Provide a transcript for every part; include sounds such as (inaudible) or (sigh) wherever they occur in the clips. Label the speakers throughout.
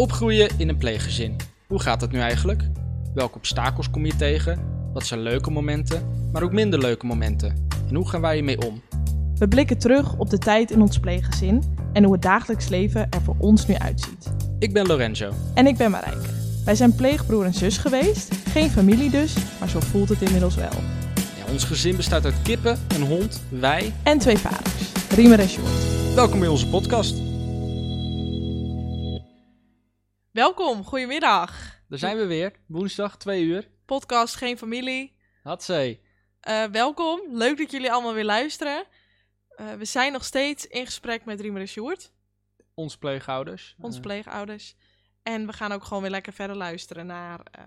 Speaker 1: Opgroeien in een pleeggezin. Hoe gaat dat nu eigenlijk? Welke obstakels kom je tegen? Wat zijn leuke momenten, maar ook minder leuke momenten? En hoe gaan wij hiermee om?
Speaker 2: We blikken terug op de tijd in ons pleeggezin en hoe het dagelijks leven er voor ons nu uitziet.
Speaker 1: Ik ben Lorenzo.
Speaker 2: En ik ben Marijke. Wij zijn pleegbroer en zus geweest, geen familie dus, maar zo voelt het inmiddels wel.
Speaker 1: Ja, ons gezin bestaat uit kippen, een hond, wij.
Speaker 2: En twee vaders, Riemer en Sjoerd.
Speaker 1: Welkom bij onze podcast.
Speaker 2: Welkom, goedemiddag.
Speaker 1: Daar zijn we weer, woensdag, twee uur.
Speaker 2: Podcast Geen Familie.
Speaker 1: Hatzee.
Speaker 2: Eh, welkom, leuk dat jullie allemaal weer luisteren. Eh, we zijn nog steeds in gesprek met Riemer en Sjoerd,
Speaker 1: Onze pleegouders.
Speaker 2: onze
Speaker 1: Eh,
Speaker 2: pleegouders. En we gaan ook gewoon weer lekker verder luisteren naar eh,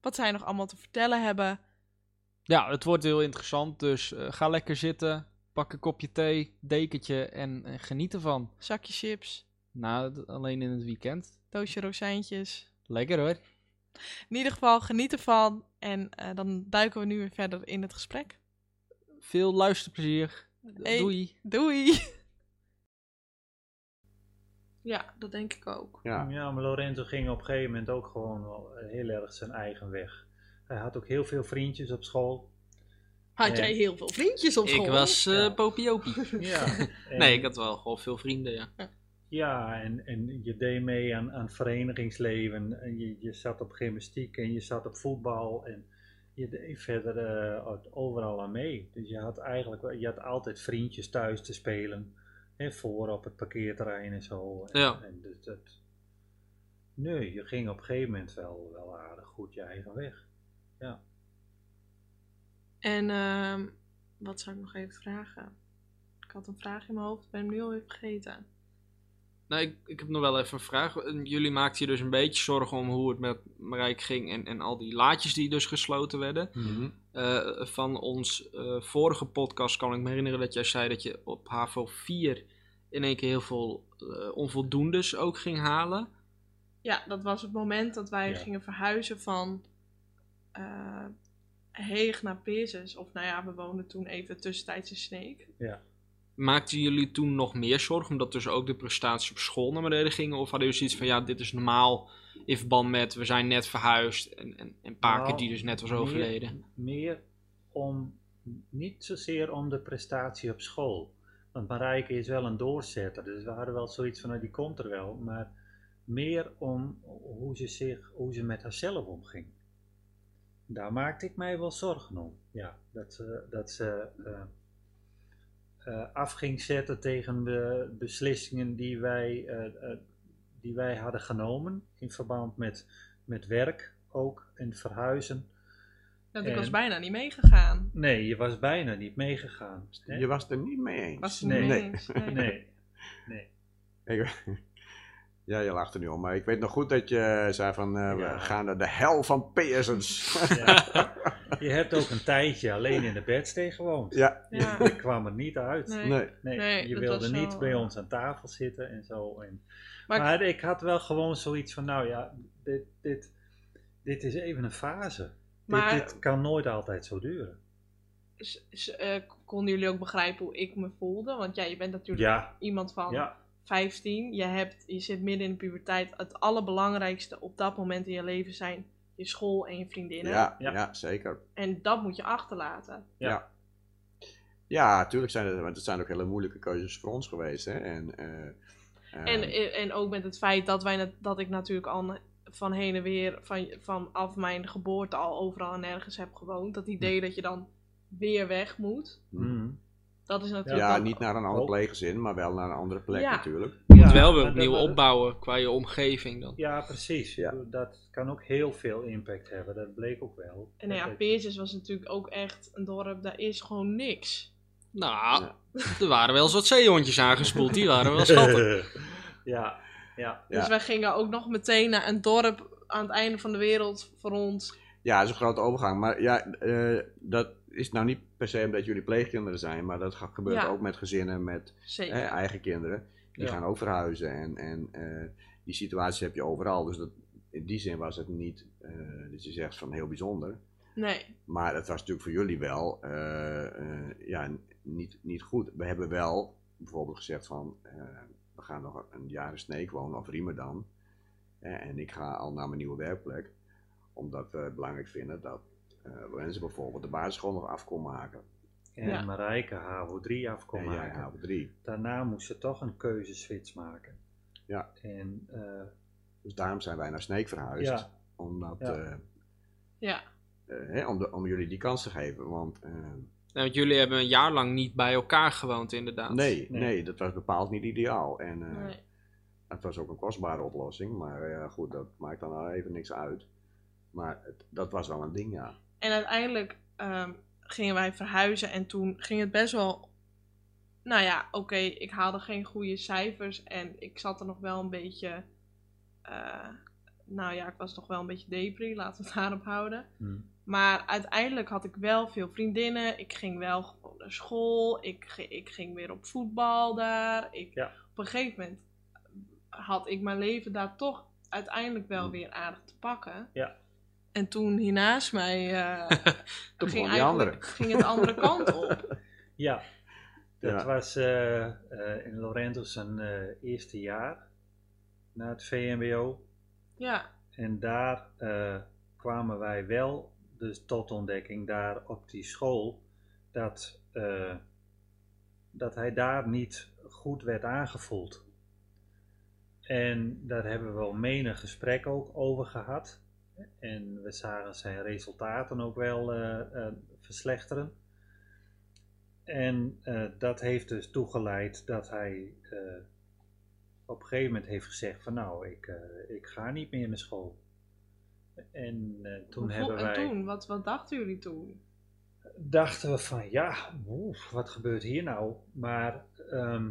Speaker 2: wat zij nog allemaal te vertellen hebben.
Speaker 1: Ja, het wordt heel interessant, dus ga lekker zitten, pak een kopje thee, dekentje en, en geniet ervan.
Speaker 2: Zakje chips,
Speaker 1: Nou, alleen in het weekend.
Speaker 2: doosje rozijntjes.
Speaker 1: Lekker hoor.
Speaker 2: In ieder geval, geniet ervan. En eh, dan duiken we nu weer verder in het gesprek.
Speaker 1: Veel luisterplezier.
Speaker 2: Hey.
Speaker 1: Doei.
Speaker 2: Doei! (laughs) Ja, dat denk ik ook.
Speaker 3: Ja.
Speaker 4: Ja, maar Lorenzo ging op een gegeven moment ook gewoon wel heel erg zijn eigen weg. Hij had ook heel veel vriendjes op school.
Speaker 2: Had jij heel veel vriendjes op school?
Speaker 1: Ik was eh
Speaker 4: Ja.
Speaker 1: popiopie. (laughs)
Speaker 4: Ja, en,
Speaker 1: Nee, ik had wel gewoon veel vrienden, ja.
Speaker 4: ja en, en je deed mee aan, aan verenigingsleven. En je, je zat op gymnastiek en je zat op voetbal. En je deed verder eh, overal aan mee. Dus je had eigenlijk je had altijd vriendjes thuis te spelen. Hè, voor op het parkeerterrein en zo. En,
Speaker 1: Ja.
Speaker 4: en dus dat, nee, je ging op een gegeven moment wel, wel aardig goed je eigen weg.
Speaker 2: En ehm, wat zou ik nog even vragen? Ik had een vraag in mijn hoofd, ben hem nu al even vergeten.
Speaker 1: Nou, ik, ik heb nog wel even een vraag. En Jullie maakten je dus een beetje zorgen om hoe het met Marijke ging en, en al die laadjes die dus gesloten werden.
Speaker 3: Mhm.
Speaker 1: Eh, van ons eh, vorige podcast kan ik me herinneren dat jij zei dat je op HAVO 4 in één keer heel veel eh, onvoldoendes ook ging halen.
Speaker 2: Ja, dat was het moment dat wij
Speaker 4: Ja.
Speaker 2: gingen verhuizen van eh Heeg naar Peerses. Of nou ja, we woonden toen even tussentijds in Sneek.
Speaker 1: Maakten jullie toen nog meer zorgen omdat dus ook de prestaties op school naar beneden gingen? Of hadden jullie zoiets van ja, dit is normaal in verband met we zijn net verhuisd en, en, en Paken
Speaker 4: Nou,
Speaker 1: die dus net was
Speaker 4: meer-
Speaker 1: overleden?
Speaker 4: Meer om, niet zozeer om de prestatie op school. Want Marijke is wel een doorzetter, dus we hadden wel zoiets van, nou, die komt er wel. Maar meer om hoe ze, zich, hoe ze met haarzelf omging. Daar maakte ik mij wel zorgen om. Ja, dat ze, dat ze eh, af ging zetten tegen de beslissingen die wij, eh, eh, die wij hadden genomen. In verband met, met werk ook en verhuizen.
Speaker 2: Dat ik
Speaker 4: En-
Speaker 2: was bijna niet meegegaan.
Speaker 4: Nee, je was bijna niet meegegaan. hè?
Speaker 3: Je was het er niet mee eens.
Speaker 2: Was
Speaker 4: Nee.
Speaker 3: Nee.
Speaker 2: eens. (laughs) Nee.
Speaker 4: Nee, nee.
Speaker 3: Ik- ja, je lacht er nu om, maar ik weet nog goed dat je zei van eh,
Speaker 4: Ja.
Speaker 3: we gaan naar de hel van Pearsons.
Speaker 4: Ja. (laughs) Je hebt ook een tijdje alleen in de bedstee gewoond.
Speaker 3: ja,
Speaker 2: Ja.
Speaker 4: Je kwam er niet uit.
Speaker 2: Nee.
Speaker 3: nee.
Speaker 4: Nee,
Speaker 2: Nee,
Speaker 4: je wilde niet bij
Speaker 2: eh,
Speaker 4: ons aan tafel zitten en zo. En,
Speaker 2: Maar-
Speaker 4: maar, ik had wel gewoon zoiets van, nou ja, dit, dit, dit is even een fase.
Speaker 2: Maar-
Speaker 4: dit, dit kan nooit altijd zo duren.
Speaker 2: S- s- eh, konden jullie ook begrijpen hoe ik me voelde? Want ja, je bent natuurlijk
Speaker 4: Ja,
Speaker 2: iemand van
Speaker 4: ja,
Speaker 2: 15. Je, hebt, je zit midden in de puberteit. Het allerbelangrijkste op dat moment in je leven zijn je school en je vriendinnen.
Speaker 3: Ja,
Speaker 4: Ja.
Speaker 3: ja. zeker.
Speaker 2: En dat moet je achterlaten.
Speaker 4: Ja.
Speaker 3: Ja. Ja, natuurlijk zijn het, want het zijn ook hele moeilijke keuzes voor ons geweest. Hè? En, eh, eh,
Speaker 2: En, en ook met het feit dat, wij, dat ik natuurlijk al van heen en weer, van, vanaf mijn geboorte al overal en nergens heb gewoond. Dat idee dat je dan weer weg moet.
Speaker 4: Mhm.
Speaker 2: Dat is natuurlijk
Speaker 3: ja, niet naar een ander pleeggezin, maar wel naar een andere plek
Speaker 2: Ja.
Speaker 3: natuurlijk.
Speaker 1: Moet wel weer opnieuw
Speaker 4: dat-
Speaker 1: opbouwen qua je omgeving dan.
Speaker 4: Ja, precies.
Speaker 3: Ja.
Speaker 4: Dat kan ook heel veel impact hebben. Dat bleek ook wel.
Speaker 2: En nou ja, Peerses was natuurlijk ook echt een dorp, daar is gewoon niks.
Speaker 1: Nou,
Speaker 3: Ja. (laughs)
Speaker 1: er waren wel eens wat zeehondjes aangespoeld, die waren wel schattig.
Speaker 4: ja, (laughs) ja.
Speaker 3: Ja.
Speaker 2: Dus wij gingen ook nog meteen naar een dorp aan het einde van de wereld voor ons.
Speaker 3: Ja, dat is een grote overgang. Maar ja, eh, dat is nou niet per se omdat jullie pleegkinderen zijn, maar dat gaat- gebeurt
Speaker 2: Ja.
Speaker 3: ook met gezinnen, met eigen kinderen. Die
Speaker 4: Ja.
Speaker 3: gaan ook verhuizen en, en eh, die situaties heb je overal. Dus dat, in die zin was het niet, dat je zegt van heel bijzonder.
Speaker 2: Nee.
Speaker 3: Maar het was natuurlijk voor jullie wel eh, ja, niet, niet goed. We hebben wel bijvoorbeeld gezegd van, we gaan nog een jaar in Sneek wonen, of Riemer dan. Hè, en ik ga al naar mijn nieuwe werkplek, omdat we het belangrijk vinden dat eh Lorenzo bijvoorbeeld de basisschool nog af kon maken.
Speaker 4: En
Speaker 2: Ja.
Speaker 4: Marijke HAVO 3 af kon
Speaker 3: en jij
Speaker 4: maken.
Speaker 3: HAVO 3.
Speaker 4: Daarna moest ze toch een keuzeswitch maken.
Speaker 3: Ja.
Speaker 4: En eh,
Speaker 3: Dus daarom zijn wij naar Sneek verhuisd.
Speaker 4: ja,
Speaker 3: Omdat,
Speaker 4: Ja.
Speaker 3: eh,
Speaker 2: Ja,
Speaker 3: eh, hè, om, de, om jullie die kans te geven. Want
Speaker 1: Nou, want jullie hebben een jaar lang niet bij elkaar gewoond, inderdaad.
Speaker 3: nee,
Speaker 4: Nee.
Speaker 3: nee, dat was bepaald niet ideaal. En eh,
Speaker 2: nee.
Speaker 3: het was ook een kostbare oplossing. Maar ja, goed, dat maakt dan nou even niks uit. Maar het, dat was wel een ding, ja.
Speaker 2: En uiteindelijk ehm, gingen wij verhuizen en toen ging het best wel. Nou ja, oké, ik haalde geen goede cijfers en ik zat er nog wel een beetje. eh, nou ja, ik was nog wel een beetje depri, (laughs) laten we het daarop houden.
Speaker 4: hm.
Speaker 2: Maar uiteindelijk had ik wel veel vriendinnen. Ik ging wel gewoon naar school. Ik, ik ging weer op voetbal daar. Ik,
Speaker 4: Ja.
Speaker 2: Op een gegeven moment had ik mijn leven daar toch uiteindelijk wel
Speaker 3: Mm.
Speaker 2: weer aardig te pakken.
Speaker 4: Ja.
Speaker 2: En toen hiernaast mij eh, (laughs)
Speaker 3: Toen
Speaker 2: ging,
Speaker 3: die andere.
Speaker 2: ging het de andere kant op. (laughs)
Speaker 4: ja. dat
Speaker 3: Ja.
Speaker 4: was eh, eh, in Lorenzo zijn eh, eerste jaar na het VMBO.
Speaker 2: Ja,
Speaker 4: En daar eh, kwamen wij wel dus tot ontdekking daar op die school dat, eh, dat hij daar niet goed werd aangevoeld. En daar hebben we wel menig gesprek ook over gehad. En we zagen zijn resultaten ook wel eh, eh, verslechteren. En eh, dat heeft dus toegeleid dat hij op een gegeven moment heeft gezegd van nou, ik, ik ga niet meer naar school. En toen hebben wij,
Speaker 2: En toen, wat, wat dachten jullie toen?
Speaker 4: dachten we van ja, oef, wat gebeurt hier nou? Maar ehm,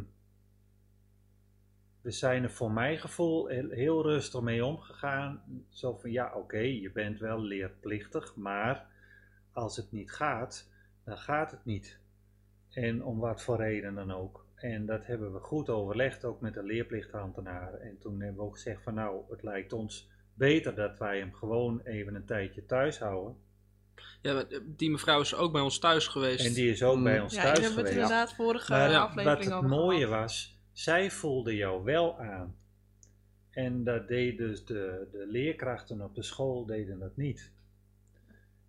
Speaker 4: we zijn er voor mijn gevoel heel, heel rustig mee omgegaan. Zo van ja, oké, je bent wel leerplichtig, maar als het niet gaat, dan gaat het niet. En om wat voor reden dan ook. En dat hebben we goed overlegd, ook met de leerplichtambtenaren. En toen hebben we ook gezegd van nou, het lijkt ons beter dat wij hem gewoon even een tijdje thuis houden.
Speaker 1: Ja, maar die mevrouw is ook bij ons thuis geweest.
Speaker 4: En die is ook
Speaker 3: Mm.
Speaker 4: bij ons
Speaker 2: Ja,
Speaker 4: thuis
Speaker 2: daar hebben we het
Speaker 4: geweest.
Speaker 2: inderdaad vorige
Speaker 4: Maar ja,
Speaker 2: aflevering
Speaker 4: wat het
Speaker 2: over
Speaker 4: mooie was, zij voelde jou wel aan. En dat deed dus de, de leerkrachten op de school deden dat niet.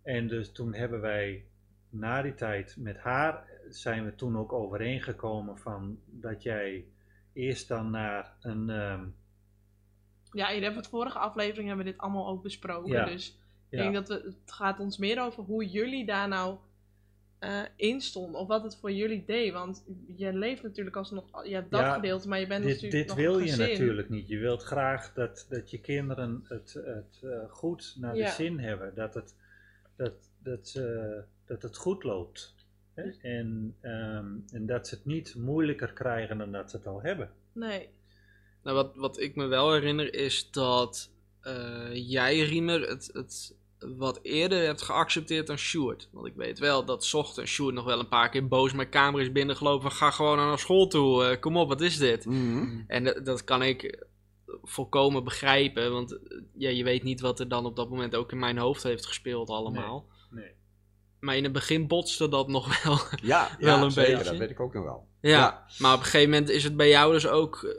Speaker 4: En dus toen hebben wij na die tijd met haar zijn we toen ook overeengekomen van dat jij eerst dan naar een ehm,
Speaker 2: Ja, in de vorige aflevering hebben we dit allemaal ook besproken.
Speaker 4: Ja.
Speaker 2: Dus ik
Speaker 4: ja,
Speaker 2: denk dat we, het gaat ons meer over hoe jullie daar nou eh in stonden. Of wat het voor jullie deed. Want je leeft natuurlijk alsnog... Je hebt dat
Speaker 4: Ja,
Speaker 2: gedeelte, maar je bent
Speaker 4: dit,
Speaker 2: natuurlijk
Speaker 4: dit
Speaker 2: nog
Speaker 4: wil
Speaker 2: een
Speaker 4: je natuurlijk niet. Je wilt graag dat, dat je kinderen het, het eh, goed naar de
Speaker 2: Ja.
Speaker 4: zin hebben. Dat het, dat, dat, ze- dat het goed loopt. Hè? En, ehm, en dat ze het niet moeilijker krijgen dan dat ze het al hebben.
Speaker 2: Nee.
Speaker 1: Nou, wat, wat ik me wel herinner is dat eh, jij, Riemer, het, het wat eerder hebt geaccepteerd dan Sjoerd. Want ik weet wel dat 's ochtends Sjoerd nog wel een paar keer boos mijn kamer is binnengelopen. Ga gewoon naar school toe, eh, kom op, wat is dit?
Speaker 3: Mhm.
Speaker 1: En dat, dat kan ik volkomen begrijpen, want eh, ja, je weet niet wat er dan op dat moment ook in mijn hoofd heeft gespeeld allemaal.
Speaker 4: Nee.
Speaker 1: Maar in het begin botste dat nog (laughs) wel.
Speaker 3: Ja,
Speaker 1: Wel
Speaker 3: ja,
Speaker 1: een beetje.
Speaker 3: dat weet ik ook nog wel.
Speaker 1: ja.
Speaker 3: Ja.
Speaker 1: maar op een gegeven moment is het bij jou dus ook eh,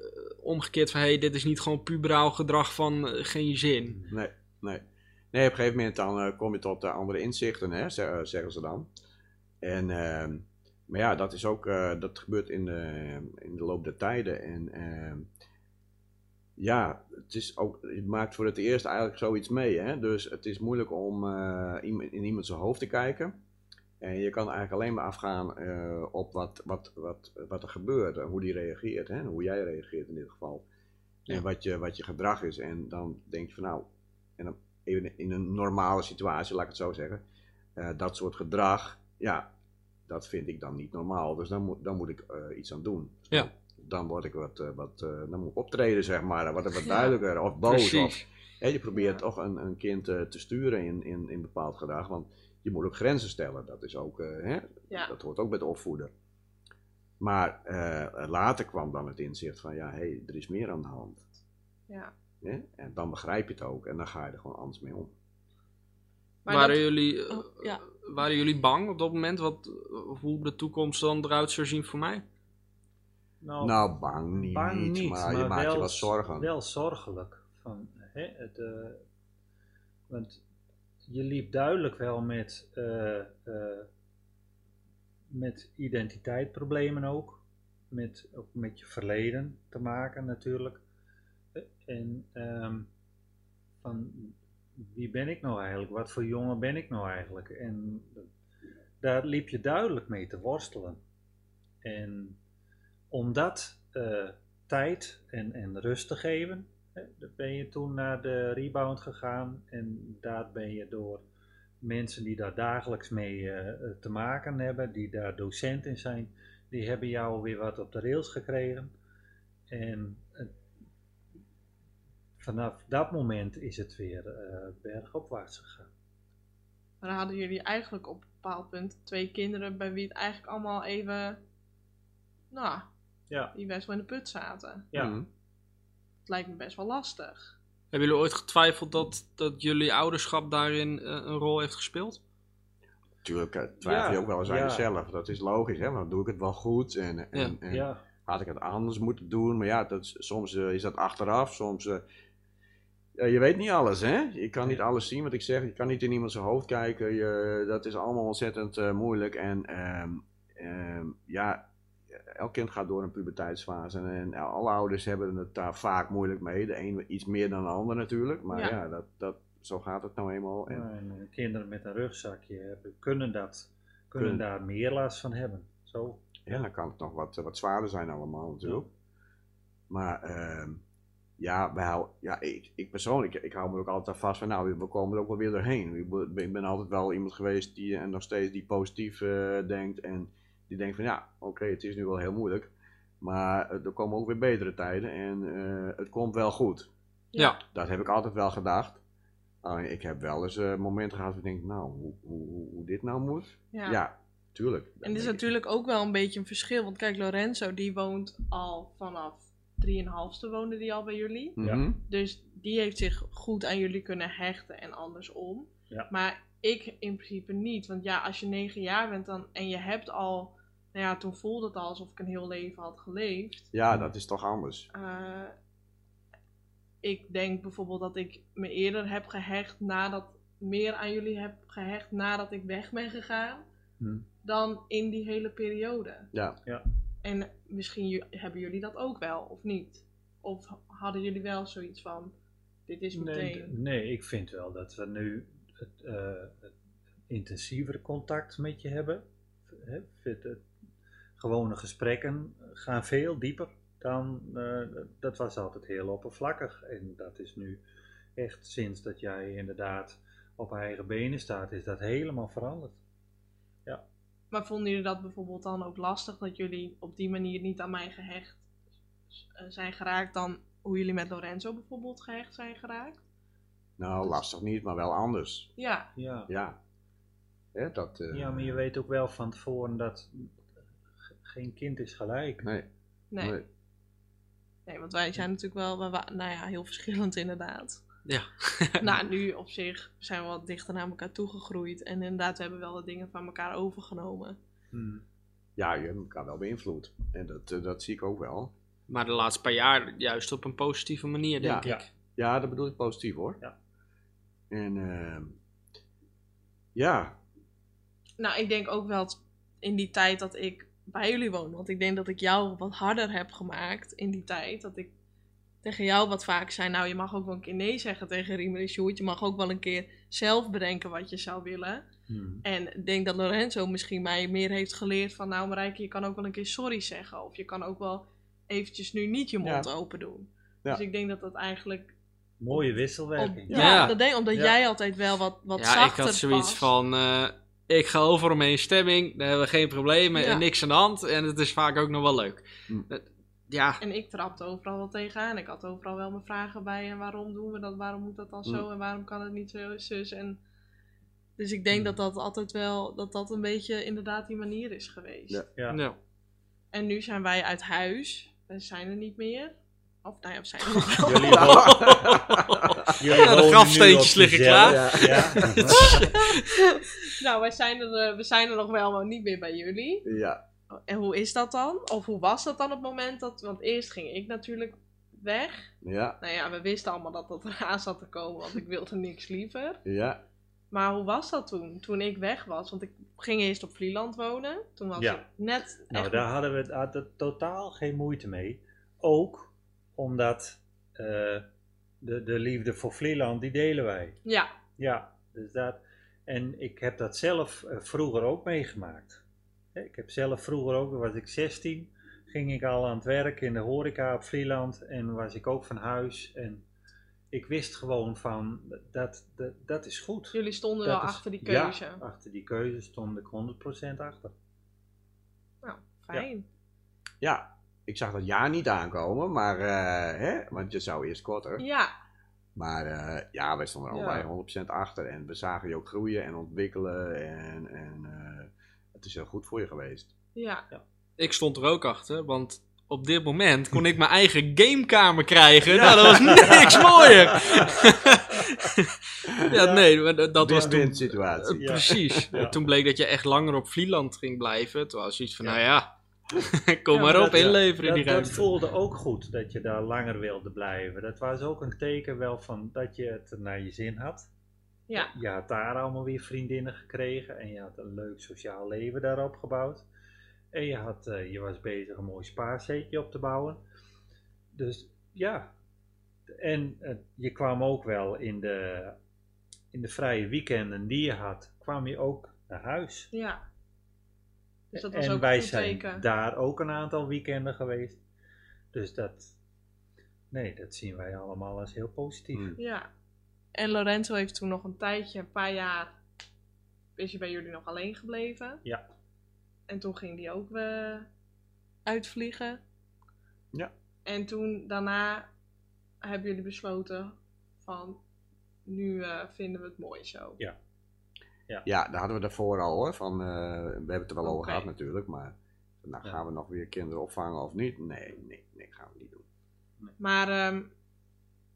Speaker 1: omgekeerd van... hé, hey, dit is niet gewoon puberaal gedrag van geen zin.
Speaker 3: Nee, nee. Nee, op een gegeven moment dan eh, kom je tot eh, andere inzichten, hè, eh, zeggen ze dan. En, ehm, maar ja, dat is ook, dat gebeurt in de, in de loop der tijden. En ehm, ja, het is ook, maakt voor het eerst eigenlijk zoiets mee, hè. Dus het is moeilijk om in iemand zijn hoofd te kijken. En je kan eigenlijk alleen maar afgaan op wat, wat, wat, wat er gebeurt, en hoe die reageert, hè, hoe jij reageert in dit geval.
Speaker 1: Ja.
Speaker 3: En wat je, wat je gedrag is. En dan denk je van nou, en dan even in een normale situatie, laat ik het zo zeggen, eh, dat soort gedrag, ja, dat vind ik dan niet normaal. Dus dan moet, dan moet ik eh, iets aan doen. Dus
Speaker 1: Ja.
Speaker 3: Dan, word ik wat, eh, wat eh, dan moet ik optreden, zeg maar. Wat
Speaker 2: Ja.
Speaker 3: duidelijker of boos. Of, hè, je probeert
Speaker 2: Ja.
Speaker 3: toch een, een kind eh, te sturen in, in, in bepaald gedrag. Want je moet ook grenzen stellen. Dat is ook, eh, hè,
Speaker 2: Ja.
Speaker 3: dat hoort ook bij de opvoeder. Maar eh, later kwam dan het inzicht van, ja, hé, hey, er is meer aan de hand.
Speaker 2: Ja.
Speaker 3: Hè? En dan begrijp je het ook en dan ga je er gewoon anders mee om.
Speaker 2: Maar
Speaker 1: waren,
Speaker 2: dat-
Speaker 1: jullie, eh,
Speaker 2: Oh, ja.
Speaker 1: waren jullie bang op dat moment wat, eh, hoe de toekomst dan eruit zou zien voor mij?
Speaker 4: Nou,
Speaker 3: nou, bang niet,
Speaker 4: bang niet,
Speaker 3: maar, je maakt
Speaker 4: wel,
Speaker 3: je wat zorgen.
Speaker 4: Wel zorgelijk. Van, hè, het, eh, want je liep duidelijk wel met, eh, eh, met identiteitsproblemen ook. Met, ook met je verleden te maken natuurlijk. Eh, En ehm, van wie ben ik nou eigenlijk? Wat voor jongen ben ik nou eigenlijk? En daar liep je duidelijk mee te worstelen. En om dat eh, tijd en, en rust te geven, hè, ben je toen naar de rebound gegaan. En daar ben je door mensen die daar dagelijks mee eh, te maken hebben, die daar docent in zijn, die hebben jou weer wat op de rails gekregen. En eh, vanaf dat moment is het weer eh, bergopwaarts gegaan.
Speaker 2: Maar dan hadden jullie eigenlijk op een bepaald punt twee kinderen bij wie het eigenlijk allemaal even, nou,
Speaker 4: Ja,
Speaker 2: die best wel in de put zaten.
Speaker 4: ja.
Speaker 3: Mhm.
Speaker 2: Het lijkt me best wel lastig.
Speaker 1: Hebben jullie ooit getwijfeld dat, dat jullie ouderschap daarin eh, een rol heeft gespeeld?
Speaker 3: Natuurlijk eh, twijfel je
Speaker 4: Ja,
Speaker 3: ook wel eens aan
Speaker 4: ja.
Speaker 3: jezelf. Dat is logisch, hè? Want doe ik het wel goed? En, en, en
Speaker 4: ja.
Speaker 3: had ik het anders moeten doen? Maar ja, dat soms is dat achteraf. Soms, eh, je weet niet alles, hè? Je kan niet alles zien wat ik zeg. Je kan niet in iemand zijn hoofd kijken. Je, dat is allemaal ontzettend eh, moeilijk. En ehm, ehm, ja, elk kind gaat door een puberteitsfase. En alle ouders hebben het daar vaak moeilijk mee. De een iets meer dan de ander natuurlijk. Maar
Speaker 2: Ja.
Speaker 3: ja, dat, dat, zo gaat het nou eenmaal. En,
Speaker 4: eh, kinderen met een rugzakje hebben, kunnen, dat, kunnen
Speaker 3: Kunnen.
Speaker 4: daar meer last van hebben. Zo.
Speaker 3: Ja, dan kan het nog wat, wat zwaarder zijn allemaal natuurlijk. Maar ehm, ja, hou, ja ik, ik persoonlijk, ik hou me ook altijd aan vast van, nou, we komen er ook wel weer doorheen. Ik ben, altijd wel iemand geweest die, en nog steeds, die positief eh, denkt. En die denkt van, ja, oké, het is nu wel heel moeilijk. Maar eh, er komen ook weer betere tijden en eh, het komt wel goed.
Speaker 1: Ja.
Speaker 3: Dat heb ik altijd wel gedacht. Alleen ik heb wel eens momenten gehad waar ik denk, nou, hoe, hoe, hoe, dit nou moet?
Speaker 2: Ja.
Speaker 3: Ja, tuurlijk.
Speaker 2: En het is natuurlijk ook wel een beetje een verschil. Want kijk, Lorenzo die woont al vanaf 3,5ste woonde die al bij jullie.
Speaker 3: Mhm.
Speaker 2: Dus die heeft zich goed aan jullie kunnen hechten en andersom.
Speaker 4: Ja.
Speaker 2: Maar ik in principe niet. Want ja, als je 9 jaar bent dan, en je hebt al... Nou ja, toen voelde het al alsof ik een heel leven had geleefd.
Speaker 3: Ja, dat is toch anders.
Speaker 2: Eh, ik denk bijvoorbeeld dat ik me eerder heb gehecht nadat... Meer aan jullie heb gehecht nadat ik weg ben gegaan.
Speaker 4: Hm.
Speaker 2: Dan in die hele periode.
Speaker 3: Ja.
Speaker 2: En misschien hebben jullie dat ook wel, of niet? Of hadden jullie wel zoiets van, dit is
Speaker 4: Nee,
Speaker 2: meteen...
Speaker 4: d- nee, ik vind wel dat we nu het, eh, het intensiever contact met je hebben. Hè, het- het- gewone gesprekken gaan veel dieper dan, eh, dat was altijd heel oppervlakkig. En dat is nu echt sinds dat jij inderdaad op eigen benen staat, is dat helemaal veranderd.
Speaker 2: Maar vonden jullie dat bijvoorbeeld dan ook lastig, dat jullie op die manier niet aan mij gehecht eh, zijn geraakt dan hoe jullie met Lorenzo bijvoorbeeld gehecht zijn geraakt?
Speaker 3: Nou, lastig niet, maar wel anders.
Speaker 2: Ja,
Speaker 4: Ja,
Speaker 3: Ja. Hè, dat, eh,
Speaker 4: ja maar je weet ook wel van tevoren dat ge- geen kind is gelijk.
Speaker 3: Nee,
Speaker 2: nee.
Speaker 3: nee.
Speaker 2: Nee, want wij zijn natuurlijk wel, nou ja, heel verschillend inderdaad.
Speaker 1: Ja. (laughs)
Speaker 2: nou, nu op zich zijn we wat dichter naar elkaar toegegroeid. En inderdaad, we hebben wel de dingen van elkaar overgenomen.
Speaker 4: Hm.
Speaker 3: Ja, je hebt elkaar wel beïnvloed. En dat, eh, dat zie ik ook wel.
Speaker 1: Maar de laatste paar jaar juist op een positieve manier, denk
Speaker 3: Ja.
Speaker 1: ik.
Speaker 3: Ja, dat bedoel ik positief hoor.
Speaker 4: Ja.
Speaker 3: En ehm, ja,
Speaker 2: Nou, ik denk ook wel in die tijd dat ik bij jullie woonde. Want ik denk dat ik jou wat harder heb gemaakt in die tijd. Dat ik tegen jou wat vaak zei, nou je mag ook wel een keer nee zeggen tegen Riemer en Sjoerd. Je mag ook wel een keer zelf bedenken wat je zou willen.
Speaker 4: Hm.
Speaker 2: En ik denk dat Lorenzo misschien mij meer heeft geleerd van, nou Marijke, je kan ook wel een keer sorry zeggen. Of je kan ook wel eventjes nu niet je mond
Speaker 3: Ja.
Speaker 2: open doen.
Speaker 3: Ja.
Speaker 2: Dus ik denk dat dat eigenlijk...
Speaker 4: Mooie
Speaker 2: Op,
Speaker 4: wisselwerking.
Speaker 2: ja,
Speaker 1: Ja.
Speaker 2: dat denk, omdat
Speaker 4: Ja.
Speaker 2: jij altijd wel wat, wat
Speaker 1: ja,
Speaker 2: zachter
Speaker 1: ik had zoiets
Speaker 2: was.
Speaker 1: van, eh, ik ga over om stemming, daar hebben we geen problemen
Speaker 2: Ja.
Speaker 1: en niks aan de hand. En het is vaak ook nog wel leuk.
Speaker 3: Hm.
Speaker 1: Ja,
Speaker 2: En ik trapte overal wel tegenaan. Ik had overal wel mijn vragen bij. En waarom doen we dat? Waarom moet dat dan zo?
Speaker 3: Mm.
Speaker 2: En waarom kan het niet zo? Zus. En dus ik denk
Speaker 4: Mm.
Speaker 2: dat dat altijd wel, dat dat een beetje inderdaad die manier is geweest.
Speaker 3: Ja.
Speaker 4: Ja.
Speaker 1: ja.
Speaker 2: En nu zijn wij uit huis. We zijn er niet meer. Of nou ja, we zijn er (laughs) nog wel.
Speaker 4: Jullie (laughs) (laughs)
Speaker 1: Ja, de grafsteentjes liggen
Speaker 3: klaar.
Speaker 4: Ja.
Speaker 2: nou, wij zijn, er, eh, we zijn er nog wel, maar niet meer bij jullie.
Speaker 3: ja.
Speaker 2: En hoe is dat dan? Of hoe was dat dan op het moment dat... Want eerst ging ik natuurlijk weg.
Speaker 3: Ja,
Speaker 2: Nou ja, we wisten allemaal dat dat eraan zat te komen, want ik wilde niks liever.
Speaker 3: ja.
Speaker 2: Maar hoe was dat toen? Toen ik weg was, want ik ging eerst op Vlieland wonen. Toen was
Speaker 4: Ja.
Speaker 2: ik net
Speaker 4: Nou,
Speaker 2: echt...
Speaker 4: daar hadden we hadden totaal geen moeite mee. Ook omdat eh, de, de liefde voor Vlieland, die delen wij.
Speaker 2: Ja,
Speaker 4: Ja, dus dat. En ik heb dat zelf eh, vroeger ook meegemaakt. Ik heb zelf vroeger ook, was ik 16, ging ik al aan het werk in de horeca op Vlieland en was ik ook van huis. En ik wist gewoon van, dat, dat, dat is goed.
Speaker 2: jullie stonden
Speaker 4: Dat
Speaker 2: wel
Speaker 4: is-
Speaker 2: achter die keuze.
Speaker 4: Ja, achter die keuze stond ik 100% achter.
Speaker 2: Nou, fijn.
Speaker 3: Ja, ik zag dat jaar niet aankomen, maar, eh, hè, want je zou eerst korter.
Speaker 2: Ja,
Speaker 3: Maar eh, ja, wij stonden er
Speaker 4: Ja.
Speaker 3: allebei 100% achter en we zagen je ook groeien en ontwikkelen en, en eh, het is heel goed voor je geweest.
Speaker 2: ja.
Speaker 1: Ik stond er ook achter, want op dit moment kon ik mijn eigen gamekamer krijgen. Nou, dat was niks (laughs) mooier. (laughs) ja, nee, maar dat, dat was toen...
Speaker 3: Situatie.
Speaker 1: Eh,
Speaker 4: Ja.
Speaker 1: Precies.
Speaker 4: Ja.
Speaker 1: Toen bleek dat je echt langer op Vlieland ging blijven. Toen was iets van,
Speaker 4: Ja.
Speaker 1: nou ja, (laughs) kom
Speaker 2: Ja,
Speaker 1: maar op,
Speaker 4: dat-
Speaker 1: inleveren in
Speaker 4: Dat,
Speaker 1: die
Speaker 4: dat
Speaker 1: ruimte.
Speaker 4: voelde ook goed dat je daar langer wilde blijven. Dat was ook een teken wel van dat je het naar je zin had.
Speaker 2: Ja,
Speaker 4: Je had daar allemaal weer vriendinnen gekregen en je had een leuk sociaal leven daarop gebouwd. En je, had, eh, je was bezig een mooi spaarzeetje op te bouwen. Dus ja, en eh, je kwam ook wel in de, in de vrije weekenden die je had, kwam je ook naar huis.
Speaker 2: ja. Dus dat was
Speaker 4: en
Speaker 2: ook
Speaker 4: wij zijn
Speaker 2: teken.
Speaker 4: daar ook een aantal weekenden geweest. Dus dat, nee, dat zien wij allemaal als heel positief.
Speaker 3: Hmm.
Speaker 2: Ja. En Lorenzo heeft toen nog een tijdje, een paar jaar, is hij bij jullie nog alleen gebleven.
Speaker 4: Ja.
Speaker 2: En toen ging die ook eh, uitvliegen.
Speaker 3: Ja.
Speaker 2: En toen, daarna, hebben jullie besloten van, nu eh, vinden we het mooi zo.
Speaker 4: Ja.
Speaker 3: Ja, daar hadden we daarvoor al hoor. Van, eh, we hebben het er wel over gehad natuurlijk, maar nou,
Speaker 4: Ja.
Speaker 3: gaan we nog weer kinderen opvangen of niet? Nee, nee, nee, gaan we niet doen.
Speaker 2: Maar ehm,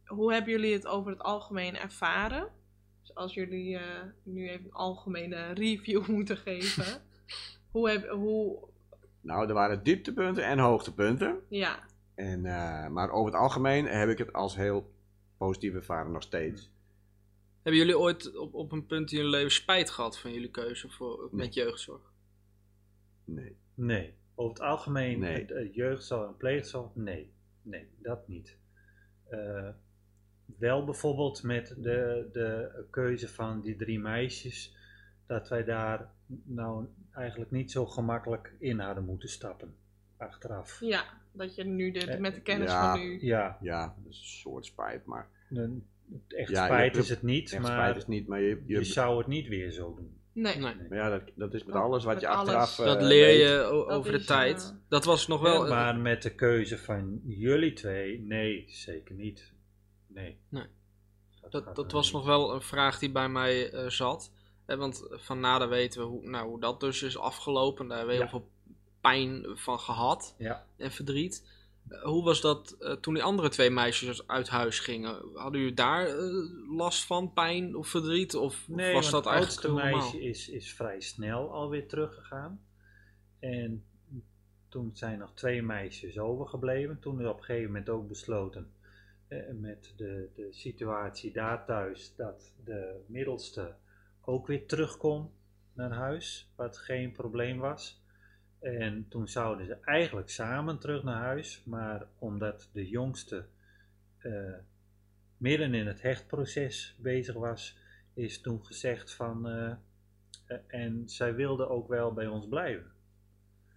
Speaker 2: hoe hebben jullie het over het algemeen ervaren? Dus als jullie eh, nu even een algemene review (laughs) moeten geven. hoe heb, hoe,
Speaker 3: Nou, er waren dieptepunten en hoogtepunten.
Speaker 2: ja,
Speaker 3: En, eh, maar over het algemeen heb ik het als heel positief ervaren nog steeds.
Speaker 1: Hebben jullie ooit op, op een punt in jullie leven spijt gehad van jullie keuze voor,
Speaker 3: Nee.
Speaker 1: met jeugdzorg?
Speaker 3: Nee.
Speaker 4: Nee, over het algemeen,
Speaker 3: Nee.
Speaker 4: jeugdzorg en pleegzorg, nee. Nee, dat niet. Eh, wel bijvoorbeeld met de, de keuze van die drie meisjes, dat wij daar nou eigenlijk niet zo gemakkelijk in hadden moeten stappen, achteraf.
Speaker 2: ja, dat je nu de,
Speaker 4: Eh,
Speaker 2: met de kennis
Speaker 3: ja.
Speaker 2: van nu...
Speaker 4: Ja,
Speaker 3: Ja, dat is een soort spijt, maar
Speaker 4: een- echt
Speaker 3: Ja,
Speaker 4: spijt
Speaker 3: hebt-
Speaker 4: is het niet,
Speaker 3: echt
Speaker 4: maar
Speaker 3: spijt is niet. Maar je, je,
Speaker 4: je zou het niet weer zo doen.
Speaker 2: Nee,
Speaker 1: Nee.
Speaker 3: maar ja, dat, dat is met alles wat
Speaker 2: met
Speaker 3: je achteraf eh,
Speaker 1: dat leer
Speaker 3: weet.
Speaker 1: je over de
Speaker 2: is,
Speaker 1: tijd.
Speaker 2: eh,
Speaker 1: Dat was nog wel...
Speaker 4: Eh, maar met de keuze van jullie twee, nee, zeker niet. Nee.
Speaker 1: Nee.
Speaker 4: gaat
Speaker 1: Dat, dat was nog wel een vraag die bij mij eh, zat. Eh, want van nada weten we hoe, nou, hoe dat dus is afgelopen. Daar hebben we
Speaker 4: Ja.
Speaker 1: heel veel pijn van gehad
Speaker 4: Ja.
Speaker 1: en verdriet. Eh, hoe was dat toen die andere twee meisjes uit huis gingen? Hadden jullie daar last van, pijn of verdriet? Of
Speaker 4: Nee,
Speaker 1: was dat
Speaker 4: het
Speaker 1: eigenlijk heel normaal?
Speaker 4: meisje is, is vrij snel alweer teruggegaan. En toen zijn nog twee meisjes overgebleven. Toen is op een gegeven moment ook besloten met de, de situatie daar thuis dat de middelste ook weer terug kon naar huis, wat geen probleem was. En toen zouden ze eigenlijk samen terug naar huis, maar omdat de jongste eh, midden in het hechtproces bezig was, is toen gezegd van. eh, en zij wilde ook wel bij ons blijven.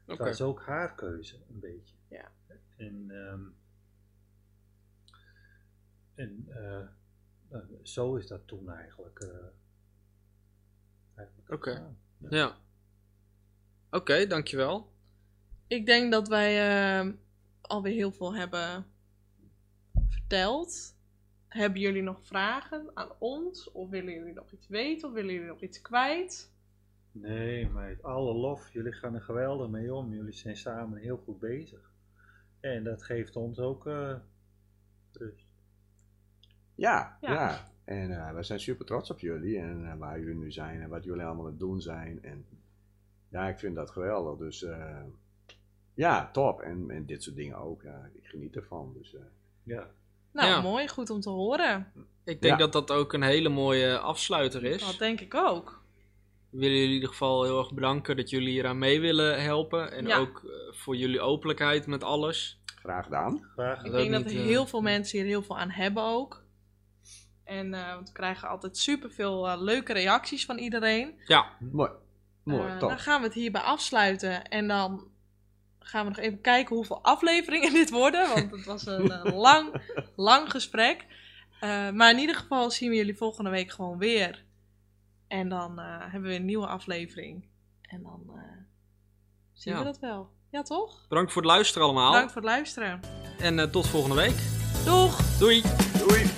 Speaker 4: Dat was ook haar keuze, een beetje.
Speaker 2: Ja.
Speaker 4: En, ehm, en eh, nou, zo is dat toen eigenlijk. eh, eigenlijk
Speaker 1: Oké. Ja. Oké, dankjewel.
Speaker 2: Ik denk dat wij eh, alweer heel veel hebben verteld. Hebben jullie nog vragen aan ons? Of willen jullie nog iets weten? Of willen jullie nog iets kwijt?
Speaker 4: Nee, maar alle lof, jullie gaan er geweldig mee om. Jullie zijn samen heel goed bezig. En dat geeft ons ook eh, rust.
Speaker 3: Ja,
Speaker 2: Ja.
Speaker 3: ja. En eh, we zijn super trots op jullie en eh, waar jullie nu zijn en wat jullie allemaal aan het doen zijn. En ja, ik vind dat geweldig. Dus eh, ja, top. En, en dit soort dingen ook. Ja, ik geniet ervan. Dus eh,
Speaker 4: Ja.
Speaker 2: Nou,
Speaker 1: Ja.
Speaker 2: mooi. Goed om te horen.
Speaker 1: Ik denk
Speaker 3: Ja.
Speaker 1: dat dat ook een hele mooie afsluiter is.
Speaker 2: Dat denk ik ook.
Speaker 1: We willen jullie in ieder geval heel erg bedanken dat jullie hier aan mee willen helpen. En
Speaker 2: Ja.
Speaker 1: ook voor jullie openlijkheid met alles.
Speaker 3: Graag gedaan.
Speaker 4: Graag
Speaker 2: Ik
Speaker 1: Dat
Speaker 2: denk dat
Speaker 1: niet,
Speaker 2: heel veel mensen hier heel veel aan hebben ook. En eh, want we krijgen altijd superveel eh leuke reacties van iedereen.
Speaker 1: Ja,
Speaker 3: Mooi. Mooi, top.
Speaker 2: dan gaan we het hierbij afsluiten. En dan gaan we nog even kijken hoeveel afleveringen (laughs) dit worden. Want het was een (laughs) lang, lang gesprek. Eh, maar in ieder geval zien we jullie volgende week gewoon weer. En dan eh, hebben we een nieuwe aflevering. En dan eh, zien
Speaker 1: Ja.
Speaker 2: we dat wel. Ja, toch?
Speaker 1: bedankt voor het luisteren allemaal.
Speaker 2: Bedankt voor het luisteren.
Speaker 1: En eh, tot volgende week.
Speaker 2: Doeg!
Speaker 1: Doei!
Speaker 3: Doei.